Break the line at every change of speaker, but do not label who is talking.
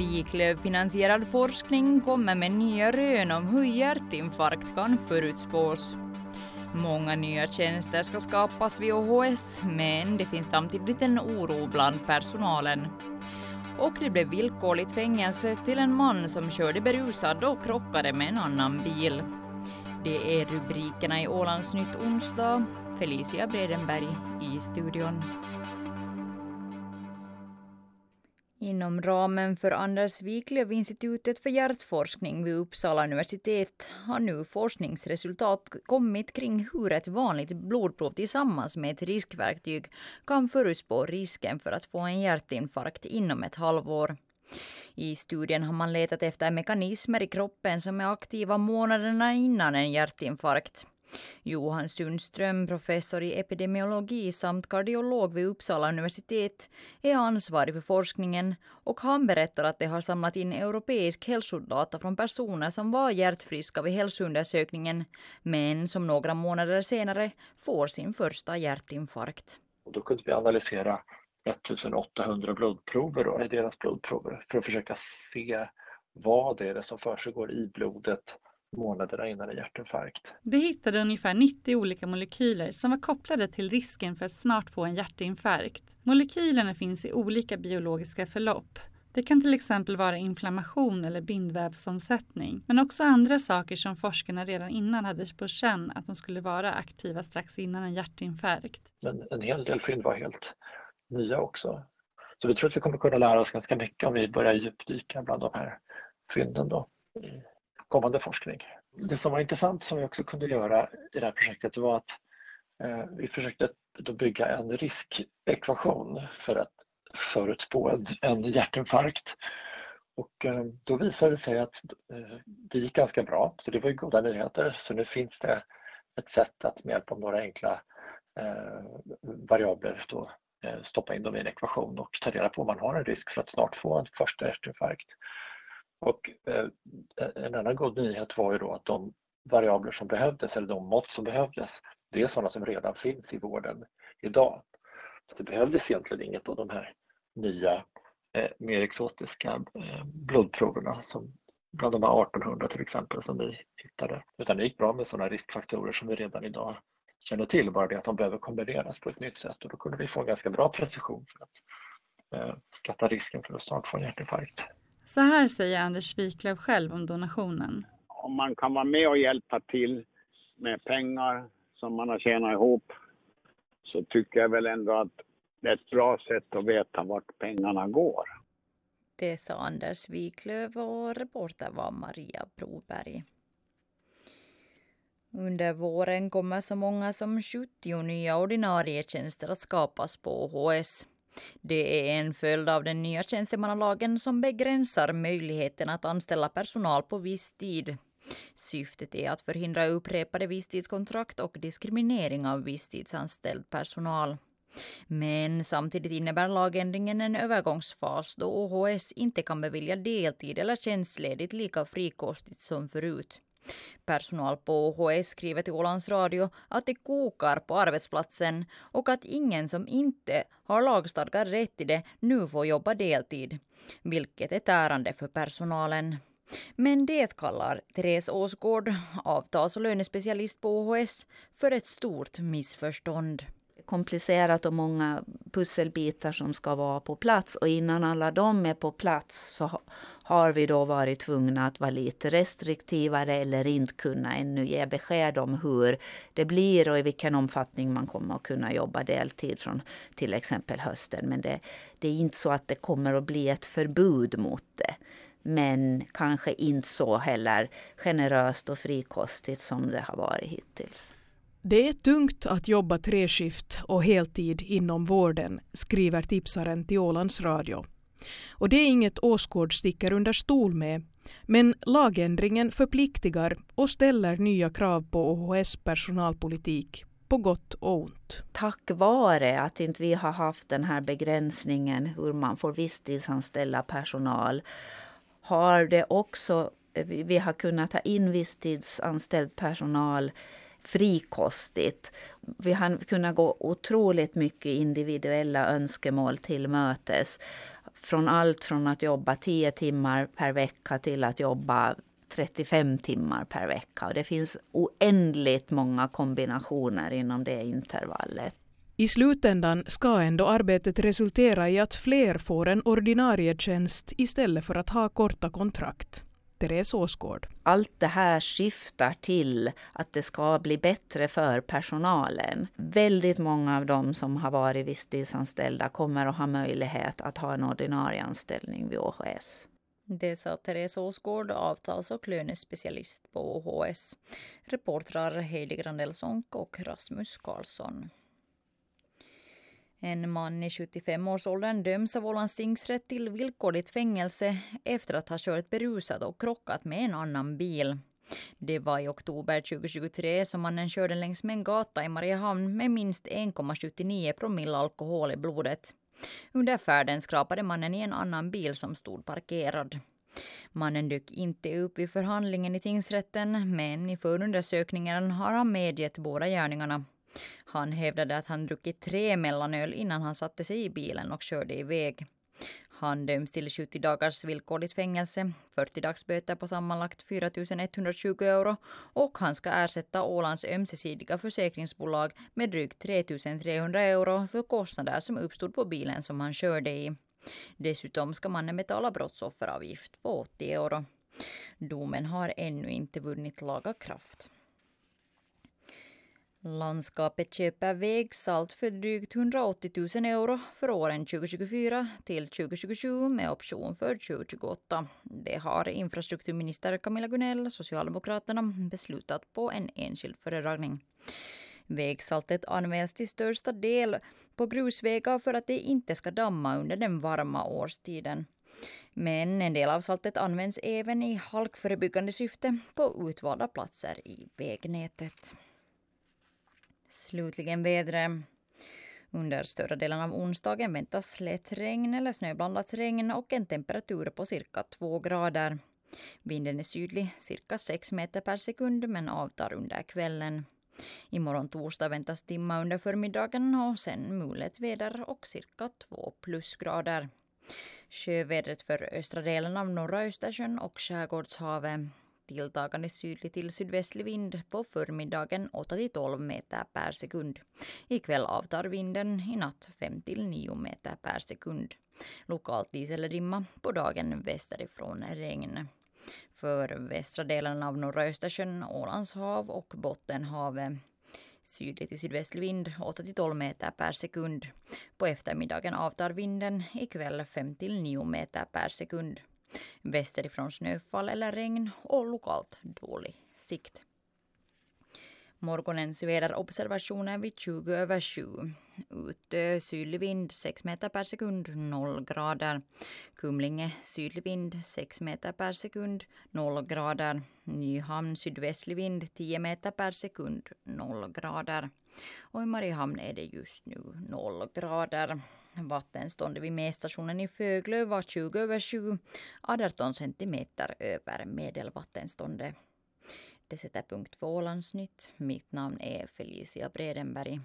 Wiklöf-finansierad forskning kommer med nya rön om hur hjärtinfarkt kan förutspås. Många nya tjänster ska skapas vid OHS, men det finns samtidigt en oro bland personalen. Och det blev villkorligt fängelse till en man som körde berusad och krockade med en annan bil. Det är rubrikerna i Ålandsnytt onsdag. Felicia Bredenberg i studion. Inom ramen för Anders Wiklöf-institutet för hjärtforskning vid Uppsala universitet har nu forskningsresultat kommit kring hur ett vanligt blodprov tillsammans med ett riskverktyg kan förutspå risken för att få en hjärtinfarkt inom ett halvår. I studien har man letat efter mekanismer i kroppen som är aktiva månaderna innan en hjärtinfarkt. Johan Sundström, professor i epidemiologi samt kardiolog vid Uppsala universitet, är ansvarig för forskningen och han berättar att de har samlat in europeisk hälsodata från personer som var hjärtfriska vid hälsoundersökningen, men som några månader senare får sin första hjärtinfarkt.
då kunde vi analysera 1800 blodprover då, i deras blodprover för att försöka se vad är det som försiggår i blodet månaderna innan en hjärtinfarkt.
Vi hittade ungefär 90 olika molekyler som var kopplade till risken för att snart få en hjärtinfarkt. Molekylerna finns i olika biologiska förlopp. Det kan till exempel vara inflammation eller bindvävsomsättning, men också andra saker som forskarna redan innan hade på känn att de skulle vara aktiva strax innan en hjärtinfarkt.
Men en hel del fynd var helt nya också. Så vi tror att vi kommer kunna lära oss ganska mycket om vi börjar djupdyka bland de här fynden då kommande forskning. Det som var intressant som vi också kunde göra i det här projektet var att eh, vi försökte då bygga en riskekvation för att förutspå en, hjärtinfarkt. Och eh, då visade det sig att eh, det gick ganska bra, så det var ju goda nyheter. Så nu finns det ett sätt att med hjälp av några enkla variabler då, stoppa in dem i en ekvation och ta reda på om man har en risk för att snart få en första hjärtinfarkt. Och eh, eh, en annan god nyhet var ju då att de variabler som behövdes, eller de mått som behövdes, det är sådana som redan finns i vården idag. Så det behövdes egentligen inget av de här nya eh, mer exotiska eh, blodproverna som bland de här 1800 till exempel som vi hittade. Utan det gick bra med sådana riskfaktorer som vi redan idag känner till, bara det att de behöver kombineras på ett nytt sätt och då kunde vi få en ganska bra precision för att eh, skatta risken för att snart få en hjärtinfarkt.
Så här säger Anders Wiklöf själv om donationen.
Om man kan vara med och hjälpa till med pengar som man har tjänat ihop så tycker jag väl ändå att det är ett bra sätt att veta vart pengarna går.
Det sa Anders Wiklöf och reporter var Maria Broberg. Under våren kommer så många som 70 nya ordinarie tjänster att skapas på OHS. Det är en följd av den nya tjänstemannalagen som begränsar möjligheten att anställa personal på viss tid. Syftet är att förhindra upprepade visstidskontrakt och diskriminering av visstidsanställd personal. Men samtidigt innebär lagändringen en övergångsfas då OHS inte kan bevilja deltid eller tjänstledigt lika frikostigt som förut. Personal på OHS skriver till Ålands Radio att det kokar på arbetsplatsen och att ingen som inte har lagstadgad rätt till det nu får jobba deltid, vilket är tärande för personalen. Men det kallar Therese Åsgård, avtals och lönespecialist på OHS, för ett stort missförstånd
komplicerat och många pusselbitar som ska vara på plats. Och innan alla de är på plats så har vi då varit tvungna att vara lite restriktivare eller inte kunna ännu ge besked om hur det blir och i vilken omfattning man kommer att kunna jobba deltid från till exempel hösten. Men det, det är inte så att det kommer att bli ett förbud mot det. Men kanske inte så heller generöst och frikostigt som det har varit hittills.
Det är tungt att jobba treskift och heltid inom vården, skriver tipsaren till Ålands Radio. Och det är inget Åsgård sticker under stol med. Men lagändringen förpliktigar och ställer nya krav på OHS personalpolitik på gott och ont.
Tack vare att inte vi har haft den här begränsningen hur man får visstidsanställa personal har det också vi har kunnat ta in visstidsanställd personal frikostigt. Vi har kunnat gå otroligt mycket individuella önskemål till mötes. Från allt från att jobba 10 timmar per vecka till att jobba 35 timmar per vecka. Och det finns oändligt många kombinationer inom det intervallet.
I slutändan ska ändå arbetet resultera i att fler får en ordinarie tjänst istället för att ha korta kontrakt. Therese Åsgård.
Allt det här syftar till att det ska bli bättre för personalen. Väldigt många av dem som har varit visstidsanställda kommer att ha möjlighet att ha en ordinarie anställning vid OHS.
Det sa Therese Åsgård, avtals och lönespecialist på OHS. Reportrar Heidi Grandelsonk och Rasmus Karlsson. En man i 75-årsåldern döms av Ålands tingsrätt till villkorligt fängelse efter att ha kört berusad och krockat med en annan bil. Det var i oktober 2023 som mannen körde längs med en gata i Mariehamn med minst 1,79 promille alkohol i blodet. Under färden skrapade mannen i en annan bil som stod parkerad. Mannen dök inte upp vid förhandlingen i tingsrätten men i förundersökningen har han medgett båda gärningarna. Han hävdade att han druckit tre mellanöl innan han satte sig i bilen och körde iväg. Han döms till 70 dagars villkorligt fängelse, 40 dagsböter på sammanlagt 4 120 euro och han ska ersätta Ålands ömsesidiga försäkringsbolag med drygt 3 300 euro för kostnader som uppstod på bilen som han körde i. Dessutom ska mannen betala brottsofferavgift på 80 euro. Domen har ännu inte vunnit laga kraft. Landskapet köper vägsalt för drygt 180 000 euro för åren 2024 till 2027 med option för 2028. Det har infrastrukturminister Camilla Gunell, Socialdemokraterna, beslutat på en enskild föredragning. Vägsaltet används till största del på grusvägar för att det inte ska damma under den varma årstiden. Men en del av saltet används även i halkförebyggande syfte på utvalda platser i vägnätet. Slutligen vädret. Under större delen av onsdagen väntas lätt regn eller snöblandat regn och en temperatur på cirka 2 grader. Vinden är sydlig, cirka 6 meter per sekund, men avtar under kvällen. Imorgon torsdag väntas dimma under förmiddagen och sen mulet väder och cirka 2 plusgrader. Sjövädret för östra delen av norra Östersjön och skärgårdshavet tilltagande sydlig till sydvästlig vind på förmiddagen 8 12 meter per sekund. Ikväll avtar vinden, i natt 5 9 meter per sekund. Lokalt is eller dimma, på dagen västerifrån regn. För västra delen av norra Östersjön, Ålands hav och Bottenhavet sydlig till sydvästlig vind 8 12 meter per sekund. På eftermiddagen avtar vinden, ikväll 5 9 meter per sekund. Västerifrån snöfall eller regn och lokalt dålig sikt. Morgonens väderobservationer vid 20 över 7. Ute eh, sydlig vind 6 meter per sekund, 0 grader. Kumlinge sydlig vind 6 meter per sekund, 0 grader. Nyhamn sydvästlig vind 10 meter per sekund, 0 grader. Och i Mariehamn är det just nu 0 grader. Vattenståndet vid mätstationen i Föglö var 20 över 7, 18 centimeter över medelvattenståndet. Det sätter punkt för Ålandsnytt. Mitt namn är Felicia Bredenberg.